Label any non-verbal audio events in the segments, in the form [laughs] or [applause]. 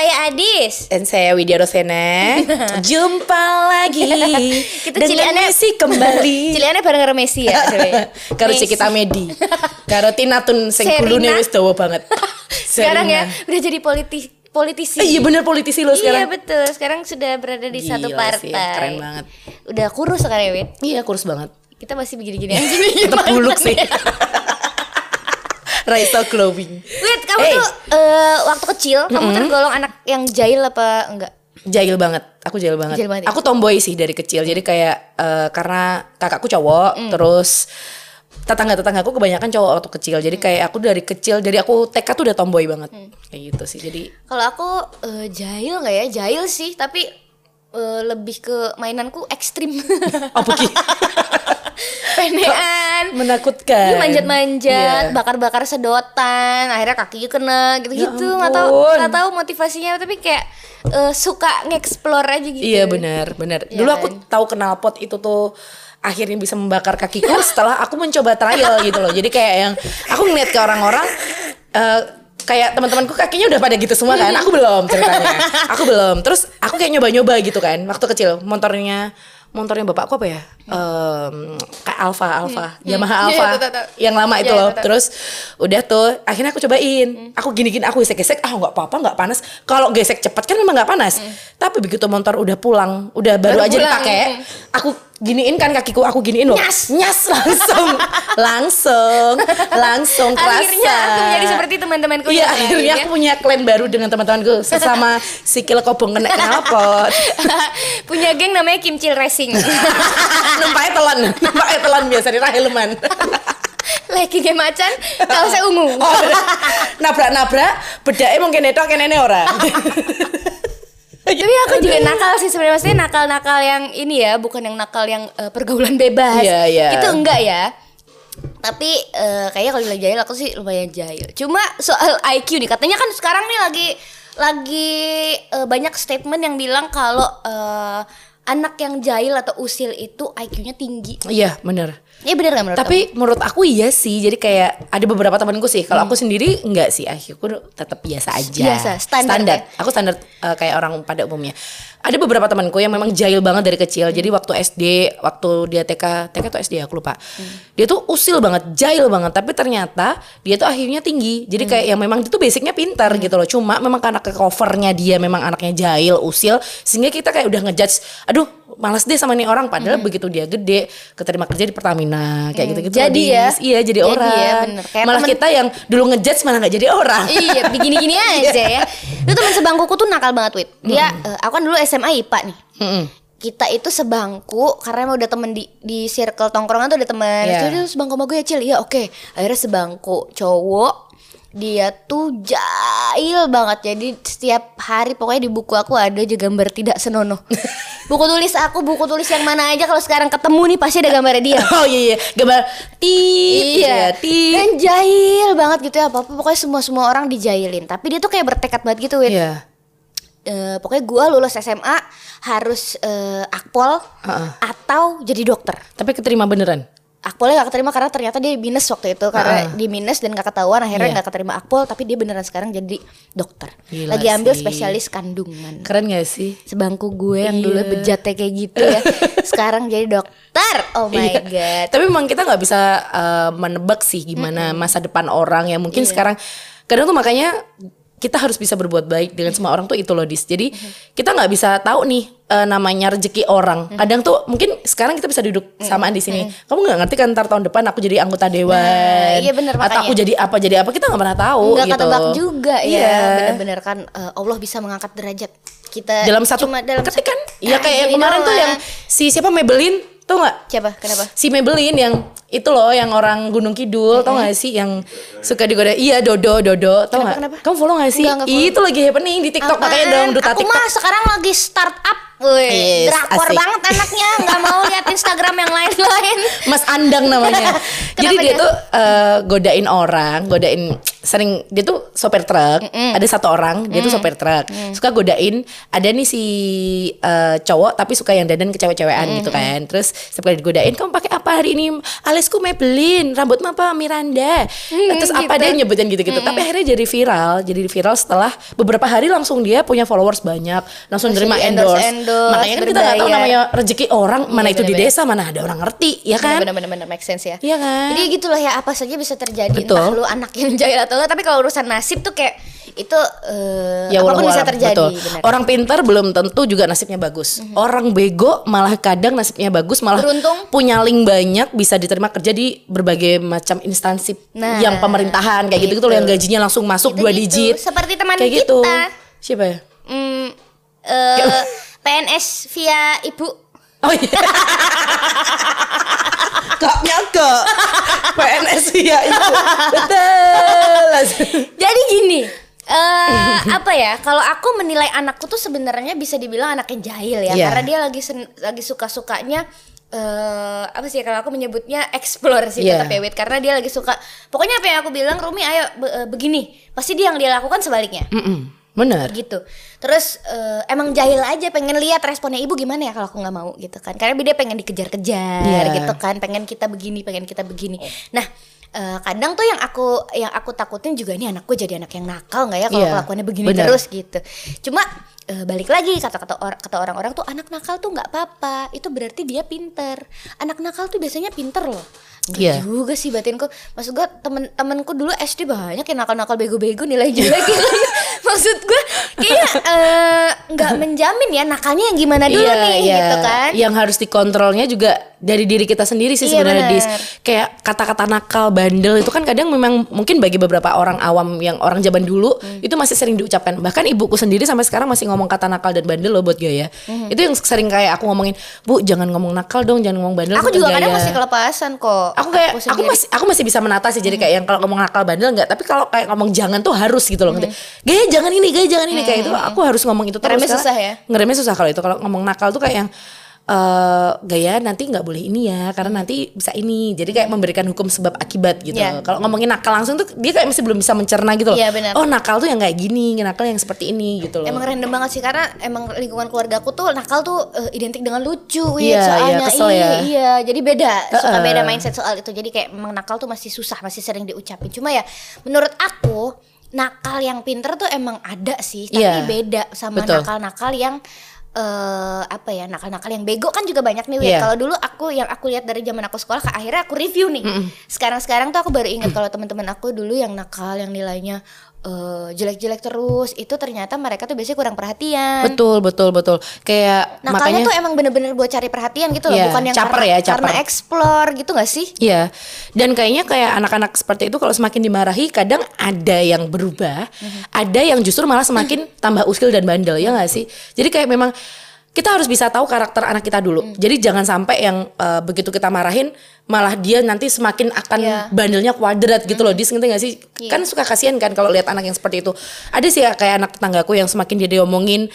saya Adis. Dan saya Widya Rosena [laughs] Jumpa lagi [laughs] Kita ciliannya- Messi kembali [laughs] Ciliannya bareng karo Messi ya. Karo Messi. kita Medi Karo Tinatun sing kulune wis dawa banget Sekarang ya udah jadi politi politisi. Eh, Iya bener politisi lo Iya sekarang betul. Sekarang sudah berada di satu Gila partai. sih, keren banget. Udah kurus sekarang ya, Win. Iya kurus banget Kita masih begini-gini aja. Tetep buluk sih Raisa glowing Wait, kamu Hey. tuh eh, waktu kecil kamu tergolong anak yang jahil apa enggak? Jahil banget, aku jahil banget. Jahil banget ya? Aku tomboy sih dari kecil. Jadi kayak eh, karena kakakku cowok, Mm. terus tetangga-tetanggaku kebanyakan cowok waktu kecil. Jadi Mm. kayak aku dari kecil, dari aku TK tuh udah tomboy banget. Kayak gitu sih. Jadi Kalau aku eh, jahil nggak ya? Jahil sih, tapi eh, lebih ke mainanku ekstrim. [laughs] oh begitu. [laughs] Penean. Menakutkan. Iya, manjat-manjat, Iya. bakar-bakar sedotan, akhirnya kakinya kena gitu-gitu. Ya Nggak tahu, ampun. nggak tahu motivasinya, tapi kayak eh, suka nge-explore aja gitu. Iya benar, benar. Iya Dulu aku kan? tahu knalpot itu tuh akhirnya bisa membakar kakiku setelah aku mencoba trial gitu loh. Jadi kayak yang aku ngeliat ke orang-orang eh, kayak teman-temanku kakinya udah pada gitu semua kan. Aku belum ceritanya. Aku belum. Terus aku kayak nyoba-nyoba gitu kan waktu kecil. Motornya motornya bapakku apa ya? Em, kayak Alfa, Alfa, Yamaha Iya, Alfa, tahu, tahu, tahu. yang lama itu Iya, loh. Terus udah tuh, akhirnya aku cobain. Aku gini-gini, aku gesek-gesek, ah nggak apa-apa, nggak panas. Kalau gesek cepat kan memang nggak panas. Tapi begitu motor udah pulang, udah baru, Baru aja pulang, dipakai, mm. aku giniin kan kakiku, aku giniin loh. Nyas. nyas langsung, [laughs] langsung, langsung kerasa. Akhirnya aku menjadi seperti teman-temanku Iya, akhirnya ya. aku punya klan baru dengan teman-temanku sesama sikil kobong kena knalpot. [laughs] Punya geng namanya Kimcil Racing. [laughs] Numpaknya telan, numpaknya telan biasa di. Lagi macan, kalau saya ungu. Oh, nabrak-nabrak, bedaknya mungkin itu kene ora. Tapi aku juga nakal sih sebenarnya maksudnya nakal-nakal yang ini ya, bukan yang nakal yang eh, pergaulan bebas. Iya, iya. Itu enggak ya. Tapi eh, kayaknya kalau bilang jahil aku sih lumayan jahil. Cuma soal IQ nih, katanya kan sekarang nih lagi lagi eh, banyak statement yang bilang kalau eh, anak yang jahil atau usil itu IQ-nya tinggi. Iya, bener. Iya bener gak menurut kamu? Tapi menurut aku iya sih. Jadi kayak ada beberapa temanku sih. Kalau aku sendiri enggak sih. Aku tetap biasa aja. Hmm. Biasa, standar ya? Aku standar eh, kayak orang pada umumnya. Ada beberapa temanku yang memang jahil banget dari kecil. Jadi waktu SD, waktu dia TK, TK atau SD aku lupa. Hmm. Dia tuh usil banget, jahil banget. Tapi ternyata dia tuh akhirnya tinggi. Jadi Hmm. kayak yang memang itu basicnya pintar gitu loh. Cuma memang karena ke covernya dia memang anaknya jahil, usil. Sehingga kita kayak udah ngejudge. Aduh males deh sama nih orang. Padahal begitu dia gede, keterima kerja di Pertamina. Kayak gitu-gitu. Hmm. Jadi ya. Iya jadi, Jadi orang. ya, bener. Kayak malah temen- kita yang dulu ngejudge malah nggak jadi orang. iya [laughs] begini-gini aja ya itu teman sebangkuku tuh nakal banget wit dia eh, aku kan dulu SMA IPA nih Mm-mm. kita itu sebangku karena emang udah temen di di circle tongkrongan tuh udah temen Iya. Jadi sebangku sama gue ya Cil ya oke akhirnya sebangku cowok dia tuh jahil banget jadi setiap hari pokoknya di buku aku ada aja gambar tidak senonoh [laughs] buku tulis aku buku tulis yang mana aja kalau sekarang ketemu nih pasti ada gambarnya dia [laughs] Oh iya iya gambar tit Iya, ya, tit. dan jahil banget gitu ya apa apa pokoknya semua semua orang dijailin. Tapi dia tuh kayak bertekad banget gitu, Win. Iya. Eh, pokoknya gua lulus SMA harus eh, akpol Heeh. atau jadi dokter. Tapi keterima beneran. Akpolnya gak keterima karena ternyata dia minus waktu itu karena Heeh. di minus dan gak ketahuan akhirnya Iya. nggak keterima akpol tapi dia beneran sekarang jadi dokter. Gila Lagi ambil sih. spesialis kandungan. Keren gak sih? Sebangku gue yang dulu Iya. bejatnya kayak gitu ya. [laughs] sekarang jadi dokter. Oh my Iya. god. Tapi memang kita nggak bisa uh, menebak sih gimana masa depan orang yang mungkin Iya. sekarang kadang tuh makanya kita harus bisa berbuat baik dengan semua orang tuh itu loh dis. Jadi kita nggak bisa tahu nih uh, namanya rezeki orang. Kadang tuh mungkin sekarang kita bisa duduk samaan di sini. Kamu nggak ngerti kan ntar tahun depan aku jadi anggota dewan. Nah, iya bener, Atau makanya. aku jadi apa jadi apa kita nggak pernah tahu nggak gitu. ketebak juga Iya. ya benar-benar kan eh, Allah bisa mengangkat derajat kita Dalam satu dalam ketik kan? satu- Iya Ah, kayak yang kemarin tuh yang si siapa Maybelline tuh nggak? siapa kenapa si Maybelline yang itu loh yang orang Gunung Kidul tau gak sih yang suka digoda iya Dodo Dodo tau Kenapa, gak kenapa? kamu follow gak sih Enggak, enggak follow. itu lagi happening di TikTok makanya Apaan? dong duta aku TikTok mah sekarang lagi start up Wih, Yes, drakor asik. banget anaknya, nggak mau [laughs] lihat Instagram yang lain-lain. Mas Andang namanya. [laughs] Jadi dia dia? tuh eh, godain orang, godain sering dia tuh sopir truk. Ada satu orang, dia tuh sopir truk. Suka godain, ada nih si eh, cowok tapi suka yang dandan ke cewek-cewekan gitu kan. Terus setiap kali digodain, "Kamu pakai apa hari ini?" "Alisku Maybelline." "Rambutmu apa?" "Miranda." Terus apa gitu. dia nyebutin gitu-gitu. Tapi akhirnya jadi viral, jadi viral setelah beberapa hari langsung dia punya followers banyak, langsung terima di endorse. Makanya kan kita nggak tahu namanya rezeki orang, mana Iya, itu di bener-bener. desa, mana ada orang ngerti, ya kan? Bener-bener make sense ya. Iya kan? Jadi gitulah ya apa saja bisa terjadi Betul. entah lu anak yang jahil atau enggak tapi kalau urusan nasib tuh kayak itu eh, ya apa pun walau bisa terjadi betul. Orang pintar belum tentu juga nasibnya bagus. Orang bego malah kadang nasibnya bagus, malah Beruntung. punya link banyak bisa diterima kerja di berbagai macam instansi Nah, yang pemerintahan kayak gitu gitu loh gitu. yang gajinya langsung masuk Gitu-gitu. dua digit. Seperti teman kayak kita. gitu. Siapa ya? Hmm, eh, PNS via ibu Oh iya. [laughs] Kak nyaka PNS ya itu. Betul. Jadi gini, eh apa ya? Kalau aku menilai anakku tuh sebenarnya bisa dibilang anak yang jahil ya, Iya. karena dia lagi sen- lagi suka-sukanya eh apa sih kalau aku menyebutnya explore sih Iya. tetap ya karena dia lagi suka pokoknya apa yang aku bilang Rumi ayo be- eh, begini pasti dia yang dia lakukan sebaliknya Mm-mm. Bener. gitu. Terus eh, emang jahil aja pengen lihat responnya ibu gimana ya kalau aku nggak mau gitu kan. Karena dia pengen dikejar-kejar Iya. gitu kan. Pengen kita begini pengen kita begini. Nah eh, kadang tuh yang aku yang aku takutin juga nih anakku jadi anak yang nakal nggak ya kalau Iya, kelakuannya begini benar. terus gitu. Cuma eh, balik lagi kata-kata or- kata orang-orang tuh anak nakal tuh nggak apa-apa. Itu berarti dia pinter. Anak nakal tuh biasanya pinter loh Enggak Iya. juga sih batinku. Maksud gue temen-temenku dulu SD banyak yang nakal-nakal bego-bego nilai jelek [laughs] gitu. Maksud gue kayaknya eh, nggak menjamin ya nakalnya yang gimana dulu nih gitu kan. Yang harus dikontrolnya juga dari diri kita sendiri sih Iya, sebenarnya benar. Dis. Kayak kata-kata nakal, bandel itu kan kadang memang mungkin bagi beberapa orang awam yang orang zaman dulu Hmm. itu masih sering diucapkan. Bahkan ibuku sendiri sampai sekarang masih ngomong kata nakal dan bandel loh buat Gaya. Hmm. Itu yang sering kayak aku ngomongin, "Bu, jangan ngomong nakal dong, jangan ngomong bandel." Aku juga kadang Gaya." masih kelepasan kok aku kayak aku, sendiri. masih aku masih bisa menata sih jadi kayak yang kalau ngomong nakal bandel enggak tapi kalau kayak ngomong jangan tuh harus gitu loh gaya jangan ini gaya jangan ini kayak itu aku harus ngomong itu terus Ngeremnya susah ya? ngeremnya susah kalau itu kalau ngomong nakal tuh kayak yang eh gaya nanti nggak boleh ini ya karena nanti bisa ini. Jadi kayak memberikan hukum sebab akibat gitu. Iya. kalau ngomongin nakal langsung tuh dia kayak masih belum bisa mencerna gitu loh. Iya, benar. oh nakal tuh yang kayak gini nakal yang seperti ini gitu loh. Emang random banget sih karena emang lingkungan keluarga aku tuh nakal tuh eh, identik dengan lucu Wit, Iya, soalnya iya, kesel iya, ya. iya. Jadi beda suka Heeh. beda mindset soal itu. Jadi kayak emang nakal tuh masih susah masih sering diucapin. Cuma ya menurut aku nakal yang pinter tuh emang ada sih tapi Iya, beda sama nakal-nakal yang eh apa ya nakal-nakal yang bego kan juga banyak nih. Iya. kalau dulu aku yang aku lihat dari zaman aku sekolah ke akhirnya aku review nih sekarang-sekarang tuh aku baru ingat kalau teman-teman aku dulu yang nakal yang nilainya eh, jelek-jelek terus itu ternyata mereka tuh biasanya kurang perhatian betul betul betul kayak Nakalnya makanya tuh emang bener-bener buat cari perhatian gitu loh, Iya, bukan yang caper karena, ya, caper. karena explore gitu gak sih? Iya, dan kayaknya kayak anak-anak seperti itu kalau semakin dimarahi kadang ada yang berubah, ada yang justru malah semakin [clears throat] tambah usil dan bandel ya nggak sih? Jadi kayak memang kita harus bisa tahu karakter anak kita dulu. Jadi jangan sampai yang eh, begitu kita marahin malah dia nanti semakin akan Iya. bandelnya kuadrat gitu loh. Dis ngerti gak sih? Kan suka kasihan kan kalau lihat anak yang seperti itu. Ada sih ya kayak anak tetanggaku yang semakin dia diomongin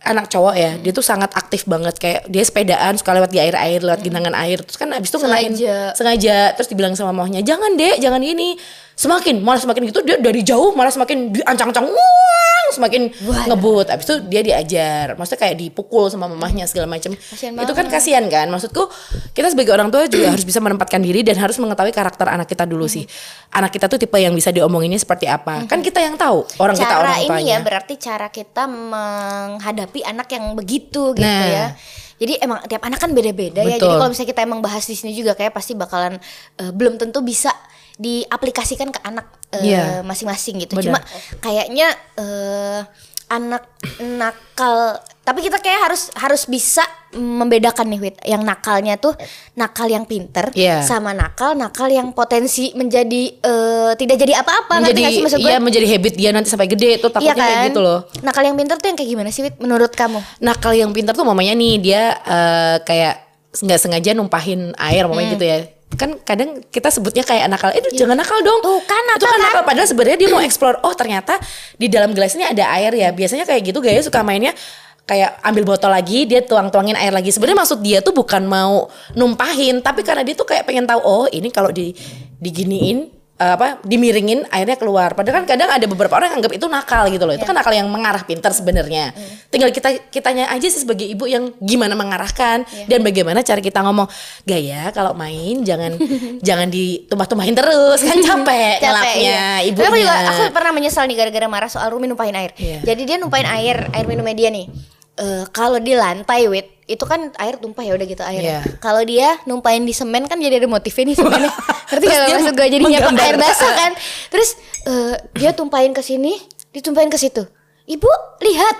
anak cowok ya, dia tuh sangat aktif banget kayak dia sepedaan suka lewat di air-air, lewat genangan air. Terus kan abis itu ngenain Sengaja. sengaja terus dibilang sama mamahnya jangan dek jangan ini semakin malah semakin gitu dia dari jauh malah semakin diancang-ancang! Semakin ngebut. Abis itu dia diajar. Maksudnya kayak dipukul sama mamahnya segala macam itu kan kasihan kan? Maksudku kita sebagai orang tua juga [clears throat] harus bisa menempatkan diri dan harus mengetahui karakter anak kita dulu sih. Anak kita tuh tipe yang bisa diomonginnya seperti apa. Kan kita yang tahu orang kita cara orang ini tuanya. ya berarti cara kita menghadapi anak yang begitu gitu Nah. ya. Jadi emang tiap anak kan beda-beda ya. Jadi kalau misalnya kita emang bahas di sini juga kayak pasti bakalan eh, belum tentu bisa diaplikasikan ke anak eh, Iya. masing-masing gitu. Benar. Cuma kayaknya eh, anak nakal tapi kita kayak harus harus bisa membedakan nih Wit yang nakalnya tuh nakal yang pinter Iya. sama nakal nakal yang potensi menjadi eh, tidak jadi apa-apa menjadi sih maksud gue? iya menjadi habit dia nanti sampai gede tuh takutnya kayak kan? gitu loh Nakal yang pinter tuh yang kayak gimana sih Wit menurut kamu? nakal yang pintar tuh mamanya nih dia eh, kayak nggak sengaja numpahin air mamanya Hmm. gitu ya kan kadang kita sebutnya kayak nakal. Eh jangan nakal dong. Tuh, kan itu nakal kan kan? nakal padahal sebenarnya dia mau explore oh ternyata di dalam gelas ini ada air ya. Biasanya kayak gitu gaya suka mainnya kayak ambil botol lagi dia tuang-tuangin air lagi. Sebenarnya maksud dia tuh bukan mau numpahin tapi karena dia tuh kayak pengen tahu oh ini kalau di diginiin apa dimiringin airnya keluar padahal kan kadang ada beberapa orang yang anggap itu nakal gitu loh itu kan nakal yang mengarah pintar sebenarnya tinggal kita kitanya aja sih sebagai ibu yang gimana mengarahkan dan bagaimana cara kita ngomong gaya kalau main jangan [laughs] jangan ditumpah-tumpahin terus kan capek [laughs] ngelapnya iya. ibunya Tapi aku juga aku pernah menyesal nih gara-gara marah soal Rumi numpahin air. Iya. Jadi dia numpahin air, air minumnya dia nih. Eh, kalau di lantai wit itu kan air tumpah ya udah gitu air. Iya. Kalau dia numpahin di semen kan jadi ada motifnya nih semennya. [laughs] Ngerti gak dia maksud gue jadi nyiapin air basah kan. Terus eh, dia tumpahin ke sini, ditumpahin ke situ. Ibu lihat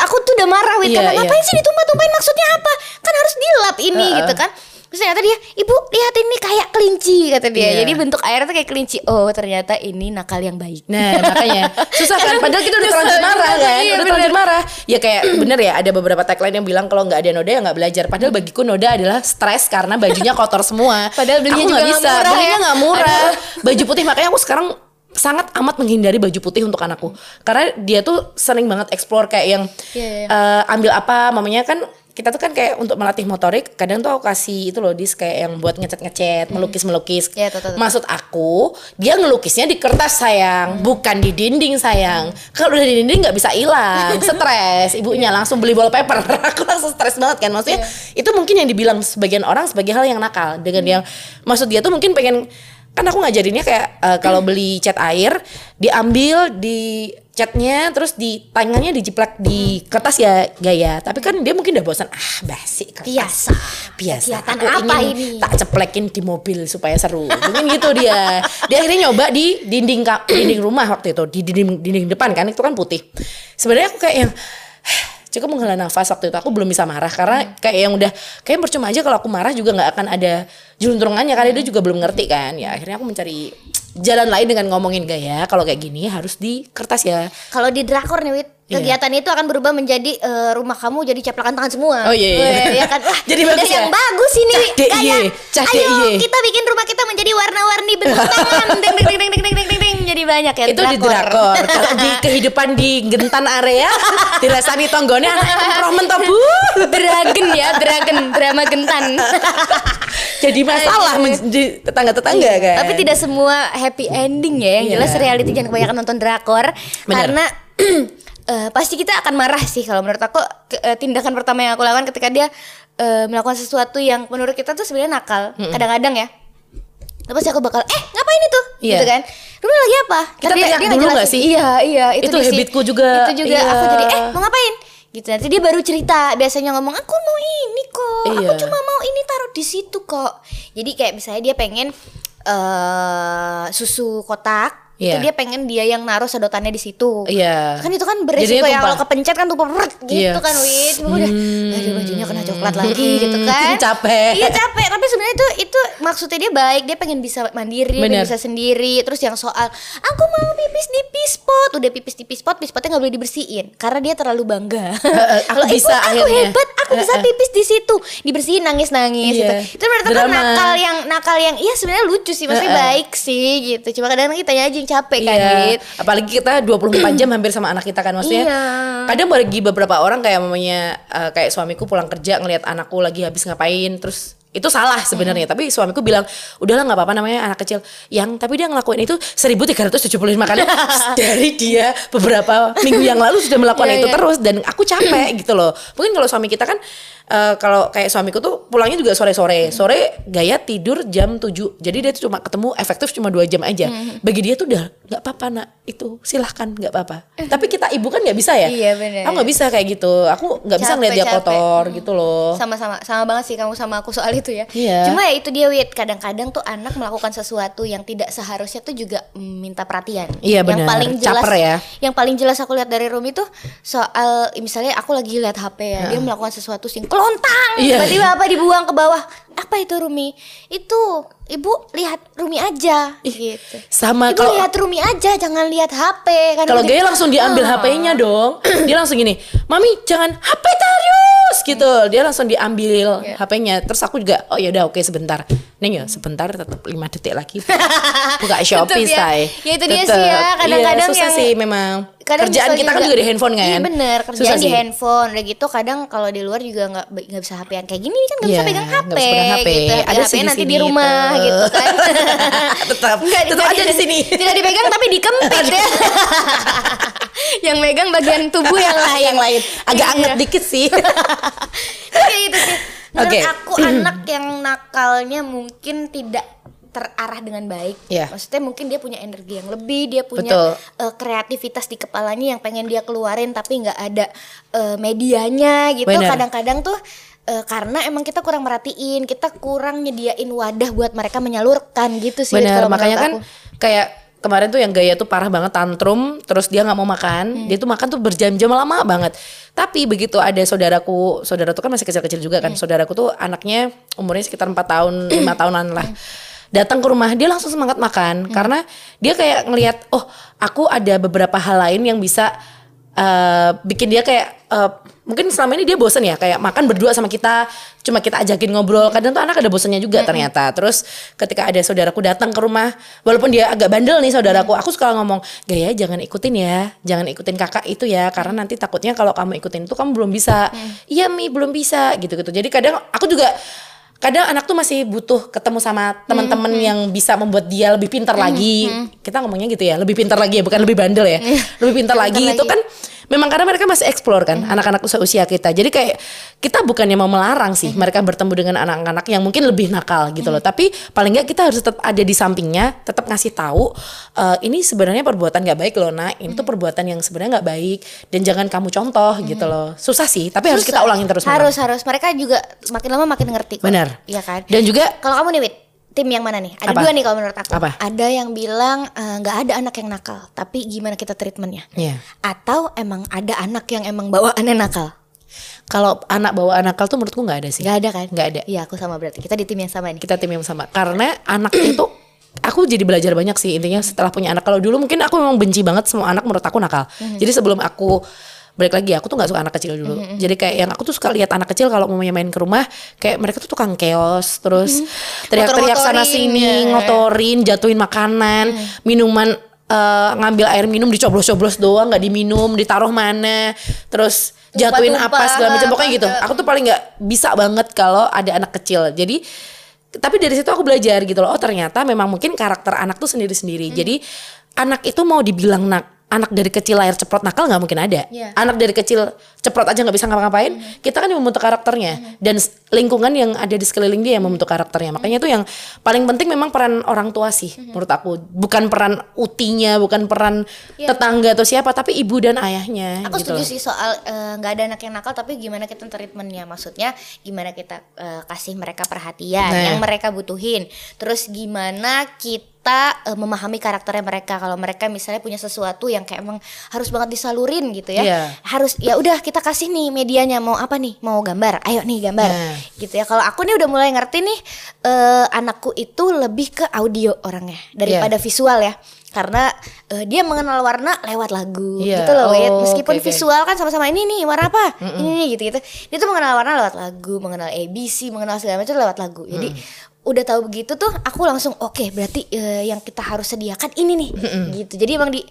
aku tuh udah marah wit Iya, karena iya. ngapain sih ditumpah-tumpahin maksudnya apa? Kan harus dilap ini Heeh. gitu kan. Terus ternyata dia, ibu lihat ini kayak kelinci kata dia. Iya. Jadi bentuk airnya tuh kayak kelinci. Oh ternyata ini nakal yang baik. Nah makanya. Susah kan? [laughs] Padahal kita udah terlanjur marah kan? Iya, udah terlanjur marah. Ya kayak bener ya ada beberapa tagline yang bilang kalau nggak ada noda ya nggak belajar. Padahal bagiku noda adalah stres karena bajunya kotor semua. Padahal belinya juga nggak bisa. murah belinya ya. nggak murah. Baju putih makanya aku sekarang sangat amat menghindari baju putih untuk anakku. Karena dia tuh sering banget explore kayak yang Iya, iya. eh, ambil apa. Mamanya kan kita tuh kan kayak untuk melatih motorik kadang tuh aku kasih itu loh dis kayak yang buat ngecat-ngecat melukis-melukis. Iya, tahu, tahu, tahu. maksud aku dia ngelukisnya di kertas sayang. Bukan di dinding sayang. Kalau udah di dinding nggak bisa hilang [laughs] stres. Ibunya langsung beli wallpaper. [laughs] Aku langsung stres banget kan. Maksudnya itu mungkin yang dibilang sebagian orang sebagai hal yang nakal. Dengan yang maksud dia tuh mungkin pengen kan aku ngajarinnya kayak eh, kalau beli cat air diambil di catnya terus di tangannya dijiplak di kertas ya gaya. Tapi kan dia mungkin udah bosan ah basi kertas. Biasa. biasa. Kegiatan aku apa ingin ini? tak ceplekin di mobil supaya seru. Mungkin gitu dia. Dia akhirnya nyoba di dinding dinding rumah waktu itu di dinding dinding depan kan itu kan putih. Sebenarnya aku kayak yang cukup menghela nafas waktu itu. Aku belum bisa marah karena hmm. kayak yang udah kayak percuma aja kalau aku marah juga nggak akan ada jelunturungannya karena dia hmm. juga belum ngerti kan. Ya akhirnya aku mencari jalan lain dengan ngomongin gak ya kalau kayak gini harus di kertas ya. Kalau di drakor nih Wit iya. kegiatan yeah. itu akan berubah menjadi uh, rumah kamu jadi caplakan tangan semua. Oh iya iya. Ya kan? [laughs] Wah, jadi bagus ya? yang bagus ini. Cah kayak iya, ayo iya. kita bikin rumah kita menjadi warna-warni bentuk [laughs] tangan. Ding ding ding ding ding ding jadi banyak ya itu di drakor [laughs] kalau di kehidupan di gentan area dirasani tonggone anak kompromen toh bu Dragon ya, dragon drama gentan. [laughs] jadi masalah di tetangga-tetangga kan Tapi tidak semua happy ending ya. Yang Iya. jelas reality jangan kebanyakan nonton drakor Benar. karena [clears throat] eh, pasti kita akan marah sih kalau menurut aku ke- eh, tindakan pertama yang aku lakukan ketika dia eh, melakukan sesuatu yang menurut kita tuh sebenarnya nakal. Kadang-kadang ya. Terus pasti aku bakal eh ngapain itu Iya. gitu kan Rumi lagi apa Kita teriak dulu ngejelasin. nggak sih? iya iya itu, Itu dia habitku juga. itu juga Iya. aku jadi eh mau ngapain gitu nanti dia baru cerita biasanya ngomong aku mau ini kok aku Iya. cuma mau ini taruh di situ kok jadi kayak misalnya dia pengen eh susu kotak Iya. itu dia pengen dia yang naruh sedotannya di situ. Iya. kan itu kan beresiko tumpah. kalau kepencet kan tumpah beret gitu Iya. kan wit Cuma udah aduh bajunya kena coklat lagi gitu kan. [laughs] Capek. iya capek. Tapi sebenarnya itu itu maksudnya dia baik. Dia pengen bisa mandiri dia bisa sendiri. Terus yang soal aku mau pipis di pispot udah pipis di pispot pispotnya nggak boleh dibersihin. Karena dia terlalu bangga. [laughs] Aku Kalau, "Ibu, bisa aku akhirnya." hebat. Aku bisa pipis di situ. Dibersihin nangis nangis Iya. gitu itu berarti kan nakal yang nakal yang iya sebenarnya lucu sih. Maksudnya Heeh. baik sih gitu. Cuma kadang-kadang kita aja yang capek kan Iya, apalagi kita 24 jam hampir sama anak kita kan maksudnya. Iya. Kadang bagi beberapa orang kayak mamanya eh, kayak suamiku pulang kerja ngelihat anakku lagi habis ngapain terus itu salah sebenarnya tapi suamiku bilang udahlah nggak apa-apa namanya anak kecil yang tapi dia ngelakuin itu 1375 kali [laughs] dari dia beberapa minggu yang lalu sudah melakukan Iya, itu iya. terus dan aku capek gitu loh mungkin kalau suami kita kan eh, kalau kayak suamiku tuh pulangnya juga sore-sore sore gaya tidur jam 7 jadi dia tuh cuma ketemu efektif cuma dua jam aja Hmm. bagi dia tuh udah nggak apa-apa nak itu silahkan nggak apa-apa [laughs] tapi kita ibu kan nggak bisa ya Iya, bener. aku nggak bisa kayak gitu aku nggak bisa ngeliat dia capek. kotor gitu loh sama-sama sama banget sih kamu sama aku soal itu ya. Iya. Cuma ya itu dia wit kadang-kadang tuh anak melakukan sesuatu yang tidak seharusnya tuh juga minta perhatian. Iya, Yang benar. paling jelas Caper ya. Yang paling jelas aku lihat dari Rumi tuh soal misalnya aku lagi lihat HP ya, dia melakukan sesuatu sing kelontang, Iya. tiba-tiba apa dibuang ke bawah. Apa itu Rumi? Itu ibu lihat Rumi aja gitu sama ibu kalau lihat Rumi aja jangan lihat HP kan kalau gitu. Gaya langsung diambil Ah. HP-nya dong. [clears throat] Dia langsung gini, "Mami, jangan HP terus." gitu. Dia langsung diambil Iya. HP-nya. Terus aku juga, "Oh ya udah oke sebentar." Neng ya, sebentar tetap 5 detik lagi. [laughs] Buka Shopee, ya. say. Ya itu dia Tetep. sih ya, kadang-kadang iya, susah yang- sih memang. kadang Kerjaan kita kan juga di handphone kan. Iya bener, Susah kerjaan di sih. handphone. Udah gitu kadang kalau di luar juga nggak nggak bisa HP-an kayak gini kan nggak bisa Iya, pegang nggak HP, bisa pegang HP. gitu. Ada di nanti di rumah tuh. Gitu kan. [laughs] Tetap, Nggak, tetap ada di sini. Tidak dipegang tapi dikempit ya. [laughs] yang megang bagian tubuh yang [laughs] lain. yang lain agak Iya. anget dikit sih. Kayak itu sih. Menurut Oke. aku anak yang nakalnya mungkin tidak terarah dengan baik. Iya. Maksudnya mungkin dia punya energi yang lebih, dia punya Betul. eh, kreativitas di kepalanya yang pengen dia keluarin tapi nggak ada eh, medianya gitu. Kadang-kadang tuh eh, karena emang kita kurang merhatiin, kita kurang nyediain wadah buat mereka menyalurkan gitu sih. Kalau makanya kan aku. kayak kemarin tuh yang gaya tuh parah banget tantrum, terus dia nggak mau Hmm. makan, dia tuh makan tuh berjam-jam lama banget. Tapi begitu ada saudaraku, saudara tuh kan masih kecil-kecil juga Hmm. kan, saudaraku tuh anaknya umurnya sekitar 4 tahun, [clears throat] lima tahunan lah. Datang ke rumah dia langsung semangat makan Hmm. karena dia kayak ngelihat, oh aku ada beberapa hal lain yang bisa eh, bikin dia kayak eh, mungkin selama ini dia bosen ya kayak makan berdua sama kita cuma kita ajakin ngobrol. Kadang tuh anak ada bosennya juga ternyata. Terus ketika ada saudaraku datang ke rumah walaupun dia agak bandel nih saudaraku aku suka ngomong gaya jangan ikutin ya jangan ikutin kakak itu ya karena nanti takutnya kalau kamu ikutin itu kamu belum bisa. Iya mi belum bisa gitu gitu jadi kadang aku juga kadang anak tuh masih butuh ketemu sama teman-teman yang bisa membuat dia lebih pintar lagi. Kita ngomongnya gitu ya, lebih pintar lagi ya, bukan lebih bandel ya. lebih pintar lagi itu kan memang karena mereka masih explore kan, anak-anak usia kita. Jadi kayak kita bukannya mau melarang sih mereka bertemu dengan anak-anak yang mungkin lebih nakal gitu loh. Tapi paling nggak kita harus tetap ada di sampingnya, tetap ngasih tahu eh, ini sebenarnya perbuatan nggak baik loh, nah ini tuh perbuatan yang sebenarnya nggak baik dan jangan kamu contoh gitu loh. Susah sih, tapi harus kita Susah. ulangin terus. memang. Harus harus mereka juga makin lama makin ngerti kok. Benar. Iya kan? Dan juga Kalau kamu nih, Wit, tim yang mana nih? Ada Apa? dua nih kalau menurut aku. Apa? Ada yang bilang eh, nggak ada anak yang nakal, tapi gimana kita treatmentnya? Iya. Atau emang ada anak yang emang bawaannya nakal? kalau anak bawa nakal tuh menurutku nggak ada sih. Nggak ada kan? Nggak ada. Iya, aku sama berarti. Kita di tim yang sama nih. Kita tim yang sama. Karena anak itu aku jadi belajar banyak sih intinya setelah punya anak. Kalau dulu mungkin aku memang benci banget semua anak menurut aku nakal. Mhm. Jadi sebelum aku balik lagi aku tuh nggak suka anak kecil dulu. Mhm, Jadi kayak yang aku tuh suka lihat anak kecil kalau mau main ke rumah kayak mereka tuh tukang keos terus teriak-teriak sana sini, ya. ngotorin, jatuhin makanan, minuman eh, ngambil air minum dicoblos-coblos doang nggak diminum, ditaruh mana, terus jatuhin apa segala macam pokoknya gitu. Aku tuh paling nggak bisa banget kalau ada anak kecil. Jadi tapi dari situ aku belajar gitu loh. Oh ternyata memang mungkin karakter anak tuh sendiri-sendiri. Hmm. Jadi anak itu mau dibilang nak anak dari kecil layar ceprot nakal nggak mungkin ada. Iya. Anak dari kecil ceprot aja nggak bisa ngapa-ngapain. Kita kan yang membentuk karakternya dan s- lingkungan yang ada di sekeliling dia yang membentuk karakternya. Makanya itu yang paling penting memang peran orang tua sih menurut aku. Bukan peran utinya, bukan peran Iya. tetangga atau siapa, tapi ibu dan ayahnya. Aku gitu setuju loh. sih soal eh, nggak ada anak yang nakal tapi gimana kita treatmentnya maksudnya gimana kita eh, kasih mereka perhatian Nah. yang mereka butuhin terus gimana kita eh, memahami karakternya mereka kalau mereka misalnya punya sesuatu yang kayak emang harus banget disalurin gitu ya Iya. harus ya udah kita kasih nih medianya mau apa nih mau gambar ayo nih gambar Nah. gitu ya kalau aku nih udah mulai ngerti nih eh, anakku itu lebih ke audio orangnya daripada Iya. visual ya karena eh, dia mengenal warna lewat lagu Iya. gitu loh. Oh, meskipun oke, oke. visual kan sama-sama ini nih warna apa ini nih gitu gitu dia tuh mengenal warna lewat lagu mengenal ABC mengenal segala macam lewat lagu jadi udah tahu begitu tuh aku langsung oke berarti eh, yang kita harus sediakan ini nih. Gitu. Jadi emang di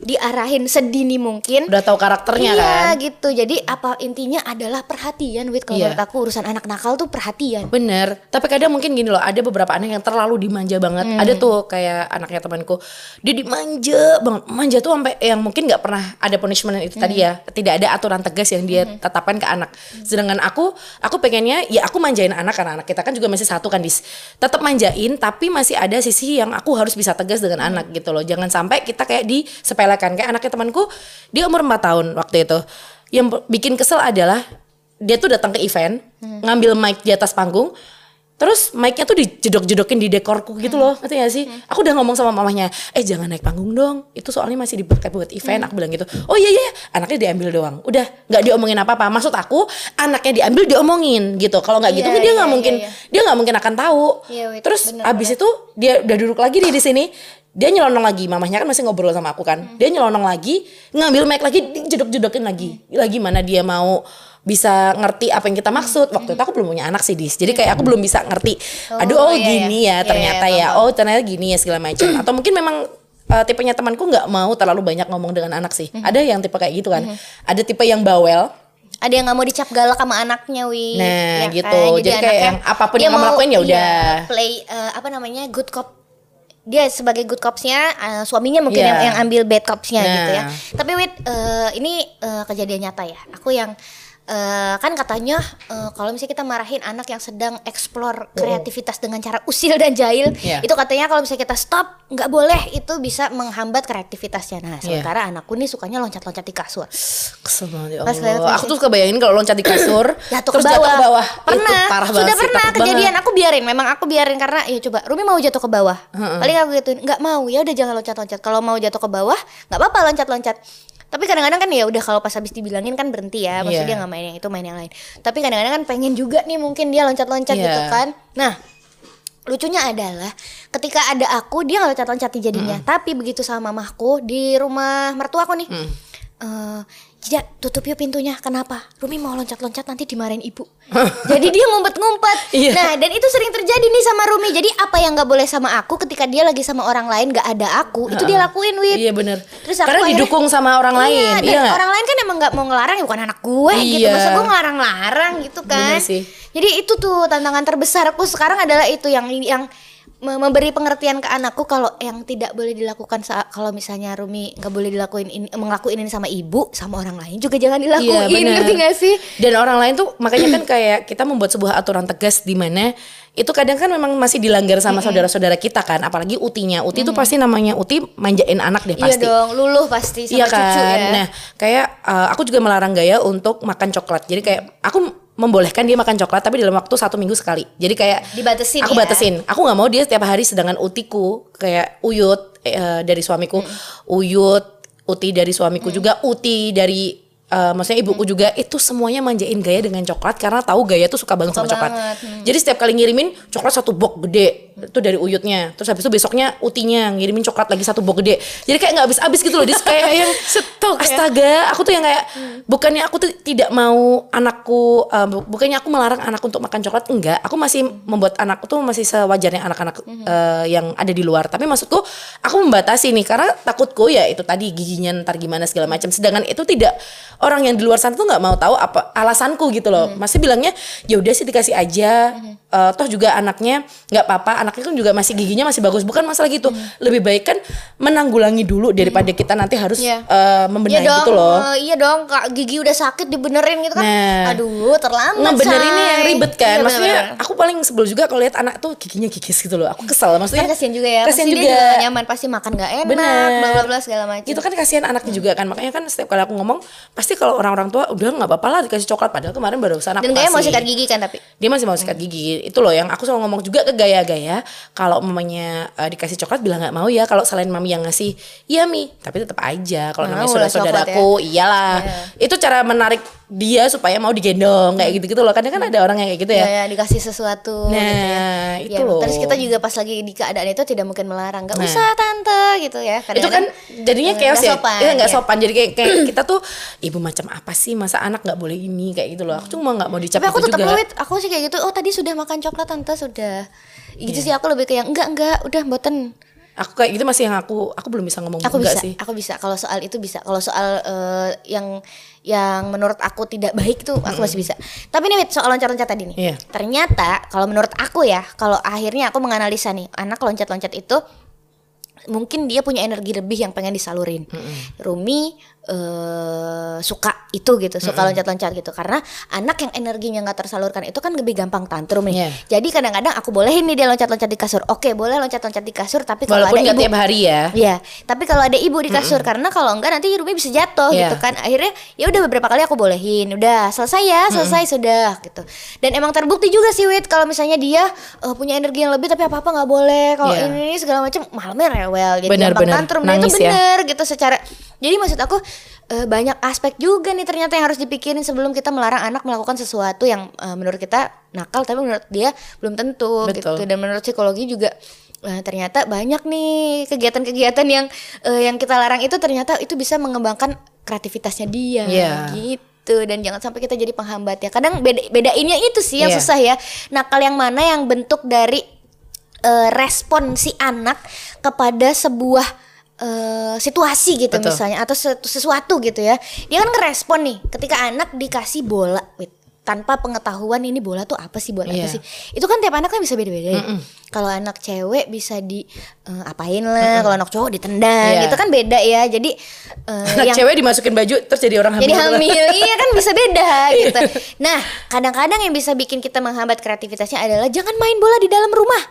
diarahin sedini mungkin Udah tahu karakternya iya kan. gitu jadi apa intinya adalah perhatian Wit kalau Iya. menurut aku urusan anak nakal tuh perhatian Bener, tapi kadang mungkin gini loh, ada beberapa anak yang terlalu dimanja banget. Hmm. Ada tuh kayak anaknya temanku, dia dimanja banget, manja tuh sampai yang mungkin nggak pernah ada punishment itu tadi ya, Hmm. tidak ada aturan tegas yang dia tetapkan ke anak. Sedangkan aku, aku pengennya ya aku manjain anak karena anak kita kan juga masih satu kan dis, tetap manjain, tapi masih ada sisi yang aku harus bisa tegas dengan Hmm. anak gitu loh. Jangan sampai kita kayak disepelekan kayak anaknya temanku, dia umur 4 tahun waktu itu. Yang bikin kesel adalah dia tuh datang ke event Hmm. ngambil mic di atas panggung Terus mic-nya tuh dijedok-jedokin di dekorku gitu loh, ngerti gak sih? Aku udah ngomong sama mamahnya, eh jangan naik panggung dong, itu soalnya masih dipakai buat event. Aku bilang gitu, oh iya iya, anaknya diambil doang. Udah nggak diomongin apa-apa. Maksud aku, anaknya diambil diomongin gitu. Kalau nggak gitu Iya, kan dia iya, nggak iya, mungkin, iya. dia nggak mungkin akan tahu. Iya, wait, Terus bener, abis itu dia udah duduk lagi nih di sini. Dia nyelonong lagi, mamahnya kan masih ngobrol sama aku kan. Dia nyelonong lagi, ngambil mic lagi, jedok-jedokin lagi. Lagi mana dia mau bisa ngerti apa yang kita maksud. Waktu itu aku belum punya anak sih, Dis. Jadi kayak aku belum bisa ngerti. Aduh, oh iya, iya. gini ya Iya, ternyata iya, ya. Oh, ternyata gini ya segala macam. Atau mungkin memang uh, tipenya temanku nggak mau terlalu banyak ngomong dengan anak sih. Ada yang tipe kayak gitu kan. Ada tipe yang bawel. ada yang nggak mau dicap galak sama anaknya wi Nah, Ya gitu. kan? Jadi kayak anaknya, yang apa pun yang kamu mau, lakuin ya udah. play eh, apa namanya good cop dia sebagai good copsnya eh, suaminya mungkin Iya. yang, yang ambil bad copsnya Nah. gitu ya tapi wait eh, ini eh, kejadian nyata ya aku yang eh, kan katanya eh, kalau misalnya kita marahin anak yang sedang explore kreativitas dengan cara usil dan jahil Iya. itu katanya kalau misalnya kita stop nggak boleh itu bisa menghambat kreativitasnya nah Iya. sementara anakku nih sukanya loncat-loncat di kasur Kesel banget ya Allah. Aku tuh suka bayangin kalau loncat di kasur [clears throat] jatuh terus ke bawah. jatuh ke bawah. Pernah. Itu parah Sudah banget sih, pernah takut kejadian. banget. Aku biarin. Memang aku biarin karena ya coba Rumi mau jatuh ke bawah. Paling aku gituin, nggak mau. Ya udah jangan loncat-loncat. Kalau mau jatuh ke bawah, nggak apa-apa loncat-loncat. Tapi kadang-kadang kan ya udah kalau pas habis dibilangin kan berhenti ya. Maksudnya Iya. dia nggak main yang itu, main yang lain. Tapi kadang-kadang kan pengen juga nih mungkin dia loncat-loncat Iya. gitu kan. Nah, lucunya adalah ketika ada aku dia nggak loncat-loncat jadinya. Tapi begitu sama mamahku di rumah mertuaku nih. eh Tidak, tutup yuk pintunya. Kenapa? Rumi mau loncat-loncat nanti dimarahin ibu. [laughs] Jadi dia ngumpet-ngumpet. Iya. Nah, dan itu sering terjadi nih sama Rumi. Jadi apa yang nggak boleh sama aku ketika dia lagi sama orang lain nggak ada aku, itu dia lakuin, Wit. Iya bener. Terus aku Karena akhirnya- didukung sama orang lain. Iya, dan Iya orang lain kan emang nggak mau ngelarang ya bukan anak gue gitu. Iya. Masa gue ngelarang-larang gitu kan. Bener sih. Jadi itu tuh tantangan terbesarku sekarang adalah itu yang yang memberi pengertian ke anakku kalau yang tidak boleh dilakukan saat kalau misalnya Rumi nggak boleh dilakuin ini ngelakuin ini sama ibu sama orang lain juga jangan dilakuin bener. ngerti gak sih Dan orang lain tuh makanya kan kayak kita membuat sebuah aturan tegas di mana itu kadang kan memang masih dilanggar sama saudara-saudara kita kan, apalagi utinya. Uti tuh pasti namanya uti manjain anak deh iya pasti. dong luluh pasti sama Iya kan. cucu ya Nah, kayak uh, aku juga melarang Gaya untuk makan coklat. Jadi kayak aku membolehkan dia makan coklat tapi dalam waktu satu minggu sekali. Jadi kayak Dibatesin Aku ya? batasin. Aku nggak mau dia setiap hari sedangkan utiku kayak Uyut eh, dari suamiku, Uyut, Uti dari suamiku juga, Uti dari eh, maksudnya ibuku juga itu semuanya manjain Gaya dengan coklat karena tahu Gaya tuh suka banget Suka sama coklat. banget, hmm. Jadi setiap kali ngirimin coklat satu box gede itu dari Uyutnya. Terus habis itu besoknya Utinya ngirimin coklat lagi satu box gede. Jadi kayak nggak habis-habis gitu loh. Dia kayak [laughs] yang Stok ya? astaga, aku tuh yang kayak bukannya aku tuh tidak mau anakku eh, bu- bukannya aku melarang anakku untuk makan coklat enggak. Aku masih membuat anakku tuh masih sewajarnya anak-anak eh, yang ada di luar. Tapi maksudku aku membatasi nih karena takutku ya itu tadi giginya ntar gimana segala macam. Sedangkan itu tidak orang yang di luar sana tuh nggak mau tahu apa alasanku gitu loh. Masih bilangnya ya udah sih dikasih aja. Eh, toh juga anaknya nggak apa-apa. Anaknya kan juga masih giginya masih bagus. Bukan masalah gitu. Lebih baik kan menanggulangi dulu daripada kita nanti harus Iya. eh, membenahi dong, gitu loh. eh, iya dong, kak gigi udah sakit dibenerin gitu kan. Nah. Aduh, terlambat. ngebenerinnya say. yang ribet kan Iya, maksudnya bener-bener. aku paling sebel juga kalau lihat anak tuh giginya gigis gitu loh aku kesel maksudnya kan kasihan juga ya. kasihan juga, dia juga nyaman, pasti makan gak enak, Bener. bla bla bla segala macam. itu kan kasihan anaknya juga kan makanya kan setiap kali aku ngomong pasti kalau orang-orang tua udah nggak apa-apa lah dikasih coklat. Padahal kemarin baru sana Dan gaya mau sikat gigi kan tapi. dia masih mau sikat gigi. Itu loh yang aku selalu ngomong juga ke gaya-gaya kalau mamanya eh, dikasih coklat bilang nggak mau ya kalau selain mami yang ngasih iya mi. Tapi tetap aja kalau namanya saudara-saudaraku iyalah. Itu cara menarik dia supaya mau digendong kayak gitu-gitu loh kadang kan ada orang yang kayak gitu Ya, ya ya dikasih sesuatu. nah gitu ya. itu Ya, loh Terus kita juga pas lagi di keadaan itu tidak mungkin melarang. Gak Nah. usah tante gitu ya. itu kan jadinya eh, chaos nggak ya sopan, Iya, nggak ya. sopan jadi kayak, kayak kita tuh ibu macam apa sih masa anak nggak boleh ini kayak gitu loh aku cuma nggak mau dicap Tapi aku gitu tetap fluid. Aku sih kayak gitu. Oh tadi sudah makan coklat tante sudah. Gitu sih aku lebih kayak enggak enggak udah boten. Aku kayak gitu masih yang aku aku belum bisa ngomong Aku bisa. sih Aku bisa. Kalau soal itu bisa. Kalau soal eh, yang yang menurut aku tidak baik tuh aku masih bisa. Tapi nih soal loncat-loncat tadi nih. Iya. Ternyata kalau menurut aku ya, kalau akhirnya aku menganalisa nih, anak loncat-loncat itu mungkin dia punya energi lebih yang pengen disalurin. Rumi eh suka itu gitu, suka loncat-loncat gitu. Karena anak yang energinya nggak tersalurkan itu kan lebih gampang tantrum nih. Iya. Jadi kadang-kadang aku bolehin nih dia loncat-loncat di kasur. Oke, boleh loncat-loncat di kasur, tapi kalau Walaupun ada ibu tiap hari ya. Iya, tapi kalau ada ibu di kasur karena kalau enggak nanti hidupnya bisa jatuh Iya. gitu kan. Akhirnya ya udah beberapa kali aku bolehin, udah selesai ya, selesai sudah gitu. Dan emang terbukti juga sih Wit kalau misalnya dia eh, punya energi yang lebih tapi apa-apa nggak boleh. Kalau Iya. ini, segala macam malamnya rewel jadi Benar, gampang benar. tantrum. Dan itu Nangis ya. bener gitu secara jadi maksud aku eh, banyak aspek juga nih ternyata yang harus dipikirin sebelum kita melarang anak melakukan sesuatu yang eh, menurut kita nakal tapi menurut dia belum tentu Betul. gitu dan menurut psikologi juga eh, ternyata banyak nih kegiatan-kegiatan yang eh, yang kita larang itu ternyata itu bisa mengembangkan kreativitasnya dia Iya. gitu dan jangan sampai kita jadi penghambat ya kadang beda bedainnya itu sih yang Iya. susah ya nakal yang mana yang bentuk dari eh, respon si anak kepada sebuah eh, situasi gitu Betul. misalnya atau sesu- sesuatu gitu ya dia kan ngerespon nih ketika anak dikasih bola wait, tanpa pengetahuan ini bola tuh apa sih bola apa Iya. sih itu kan tiap anak kan bisa beda-beda ya. Kalau anak cewek bisa di eh, apain lah kalau anak cowok ditendang Iya. itu kan beda ya jadi eh, Anak yang cewek dimasukin baju terus jadi orang hamil. jadi hamil [laughs] iya kan bisa beda gitu [laughs] nah kadang-kadang yang bisa bikin kita menghambat kreativitasnya adalah jangan main bola di dalam rumah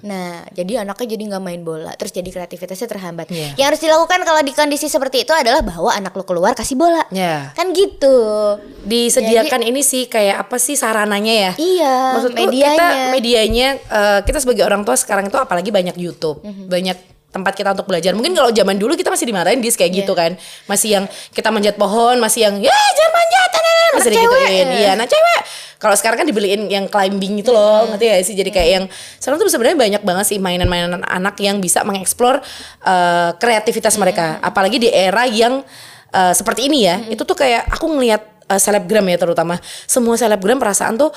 nah jadi anaknya jadi nggak main bola terus jadi kreativitasnya terhambat Iya. yang harus dilakukan kalau di kondisi seperti itu adalah bawa anak lo keluar kasih bola Ya. kan gitu Disediakan ini sih kayak apa sih sarananya ya? iya Maksudku medianya kita medianya eh, kita sebagai orang tua sekarang itu apalagi banyak YouTube, Mhm. banyak tempat kita untuk belajar. Mungkin kalau zaman dulu kita masih dimarahin dis kayak Iya. gitu kan. Masih yang kita manjat pohon, masih yang ya jangan manjat, nah, nah, nah," masih digituin. cewek. Iya, nah cewek. Kalau sekarang kan dibeliin yang climbing itu loh, ngerti gak sih? Jadi kayak yang sekarang tuh sebenarnya banyak banget sih mainan-mainan anak yang bisa mengeksplor eh, kreativitas mereka. Apalagi di era yang eh, seperti ini ya. Itu tuh kayak aku ngelihat eh, selebgram ya terutama. Semua selebgram perasaan tuh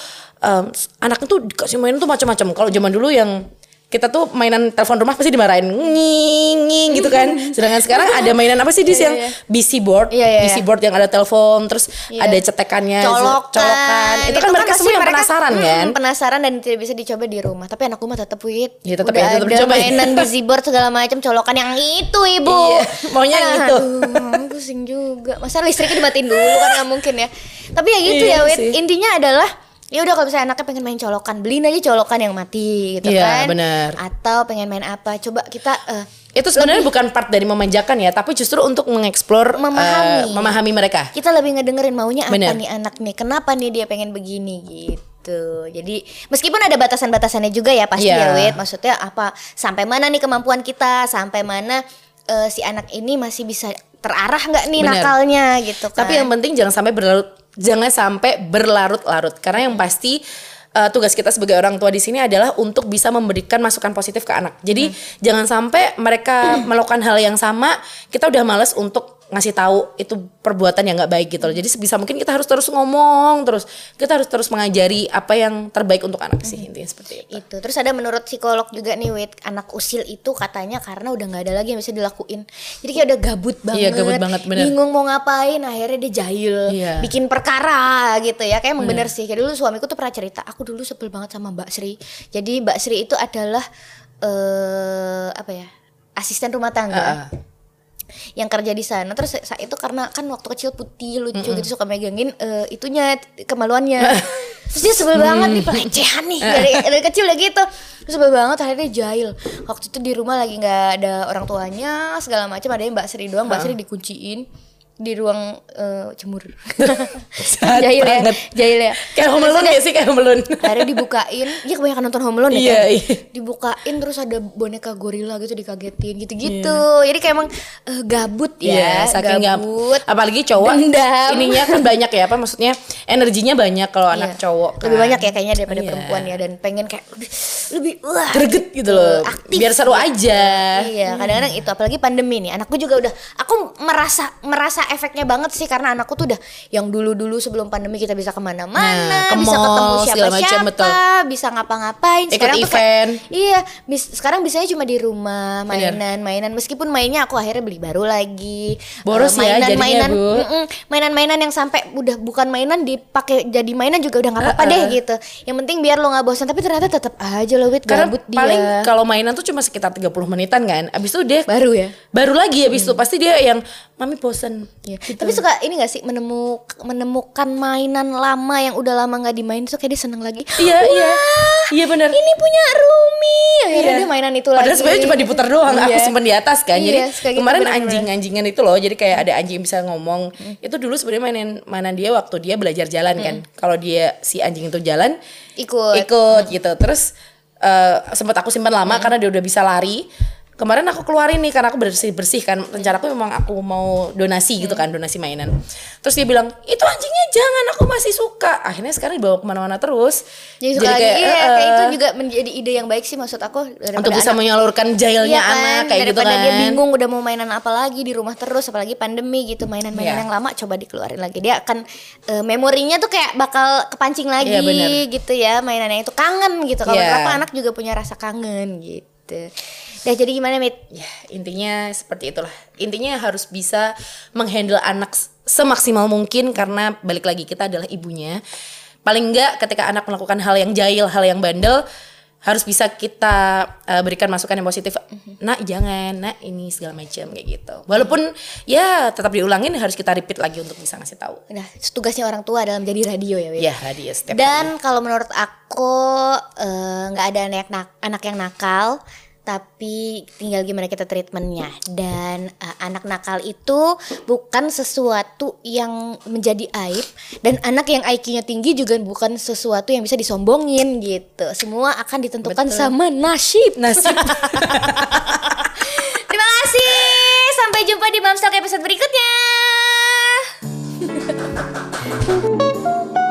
em, anaknya tuh dikasih mainan tuh macam-macam. Kalau zaman dulu yang kita tuh mainan telepon rumah pasti dimarahin? Nging nging gitu kan. Sedangkan sekarang ada mainan apa sih dis yang BC board? Iya, iya, BC iya. board yang ada telepon terus Iya. ada cetekannya colokan, colokan. Itu kan mereka pasti semua yang mereka, penasaran mm, kan? penasaran dan tidak bisa dicoba di rumah. Tapi anak rumah tetap wit. Iya, tetep udah ya, tetep ada dicoba ya. mainan busy [laughs] board segala macam colokan yang itu ibu. Iya, maunya yang itu. Aduh, pusing juga. Masa listriknya dimatiin dulu kan nggak mungkin ya. Tapi ya gitu Iya ya wit. intinya adalah ya udah kalau misalnya anaknya pengen main colokan beliin aja colokan yang mati gitu Iya, kan benar. atau pengen main apa coba kita eh, itu sebenarnya bukan part dari memanjakan ya tapi justru untuk mengeksplor eh, Memahami. memahami mereka kita lebih ngedengerin maunya apa Bener. nih anak nih kenapa nih dia pengen begini gitu jadi meskipun ada batasan-batasannya juga ya pasti Iya. ya Wit maksudnya apa sampai mana nih kemampuan kita sampai mana eh, si anak ini masih bisa terarah nggak nih Bener. nakalnya gitu kan Tapi yang penting jangan sampai berlarut jangan sampai berlarut-larut karena yang pasti uh, tugas kita sebagai orang tua di sini adalah untuk bisa memberikan masukan positif ke anak. Jadi jangan sampai mereka [clears throat] melakukan hal yang sama, kita udah males untuk ngasih tahu itu perbuatan yang nggak baik gitu loh. Jadi sebisa mungkin kita harus terus ngomong terus. Kita harus terus mengajari apa yang terbaik untuk anak sih intinya seperti itu. itu terus ada menurut psikolog juga nih Wit anak usil itu katanya karena udah nggak ada lagi yang bisa dilakuin jadi kayak udah gabut banget Iya, gabut banget, bener. bingung mau ngapain akhirnya dia jahil Iya. bikin perkara gitu ya kayak emang bener sih kayak dulu suamiku tuh pernah cerita aku dulu sebel banget sama Mbak Sri jadi Mbak Sri itu adalah eh apa ya asisten rumah tangga Ah, ah. Yang kerja di sana. Terus saat itu karena kan waktu kecil putih lucu gitu suka megangin eh, itunya kemaluannya. [laughs] Terus dia sebel banget nih pelecehan nih [laughs] dari, dari kecil udah gitu. Terus sebel banget akhirnya jahil. Waktu itu di rumah lagi nggak ada orang tuanya segala macam ada yang mbak Sri doang mbak Sri dikunciin di ruang eh, jemur jahil ya jahil ya Kayak Home Alone ya sih kayak Home Alone. akhirnya dibukain dia kebanyakan nonton Home Alone ya Iya, kan? iya. dibukain terus ada boneka gorila gitu dikagetin gitu-gitu jadi kayak emang eh, gabut ya Iya, saking gab- gabut apalagi cowok Dendam. ininya kan banyak ya apa maksudnya energinya banyak kalau anak Iya. cowok kan. lebih banyak ya kayaknya daripada Iya. perempuan ya dan pengen kayak lebih lebih wah greget gitu loh aktif biar seru aja Iya, kadang-kadang itu apalagi pandemi nih. Anakku juga udah aku merasa merasa efeknya banget sih karena anakku tuh udah yang dulu-dulu sebelum pandemi kita bisa ke mana-mana, Nah, ke bisa mall, ketemu siapa-siapa, bisa ngapa-ngapain. Ikut Sekarang tuh kayak- event. iya, bis- sekarang bisanya cuma di rumah mainan-mainan. Meskipun mainnya aku akhirnya beli baru lagi. Boros Eh, ya jadinya, mainan-mainan, Bu. mainan-mainan yang sampai udah bukan mainan dipakai jadi mainan juga udah nggak apa-apa deh gitu. Yang penting biar lo nggak bosan. Tapi ternyata tetap aja lo wit gabut dia. paling kalau mainan tuh cuma sekitar 30 menitan kan abis itu dia baru ya. baru lagi abis itu pasti dia yang mami bosen Iya. Tapi suka ini gak sih menemu, menemukan mainan lama yang udah lama nggak dimain tuh kayak dia seneng lagi. Iya, Wah, iya. Iya benar. Ini punya Rumi. Akhirnya Iya. dia mainan itu Padahal lagi. sebenarnya cuma diputar doang, aku Iya. simpen di atas kan. Jadi Iya, suka gitu, kemarin anjing-anjingan itu loh, jadi kayak ada anjing yang bisa ngomong. Itu dulu sebenarnya mainan mainan dia waktu dia belajar jalan kan. Kalau dia si anjing itu jalan, Ikut. ikut gitu. Terus eh, sempat aku simpan lama karena dia udah bisa lari. Kemarin aku keluarin nih karena aku bersih bersih kan. Rencanaku memang aku mau donasi gitu kan, donasi mainan. Terus dia bilang itu anjingnya jangan, aku masih suka. Akhirnya sekarang dibawa ke mana-mana terus. Jadi, suka lagi, iya, eh, kayak eh, itu juga menjadi ide yang baik sih maksud aku untuk bisa anak- menyalurkan jailnya Iya kan, anak kayak gitu daripada kan. dia bingung udah mau mainan apa lagi di rumah terus apalagi pandemi gitu mainan-mainan Iya. yang lama coba dikeluarin lagi dia akan eh, memorinya tuh kayak bakal kepancing lagi Iya, bener. gitu ya mainannya itu kangen gitu kalau Iya. berapa anak juga punya rasa kangen gitu Dah jadi gimana Mit? Ya, intinya seperti itulah. Intinya harus bisa menghandle anak semaksimal mungkin karena balik lagi kita adalah ibunya. Paling enggak ketika anak melakukan hal yang jahil, hal yang bandel, harus bisa kita uh, berikan masukan yang positif. Nak jangan, nak ini segala macam kayak gitu. Walaupun ya tetap diulangin harus kita repeat lagi untuk bisa ngasih tahu. Nah tugasnya orang tua dalam jadi radio ya Mit? Ya, radio setiap Dan kalau menurut aku eh, nggak ada anak nak- anak yang nakal, tapi tinggal gimana kita treatmentnya. Dan eh, anak nakal itu bukan sesuatu yang menjadi aib, dan anak yang IQ-nya tinggi juga bukan sesuatu yang bisa disombongin gitu. Semua akan ditentukan sama nasib. nasib. [laughs] Terima kasih. Sampai jumpa di Mamstalk episode berikutnya. [laughs]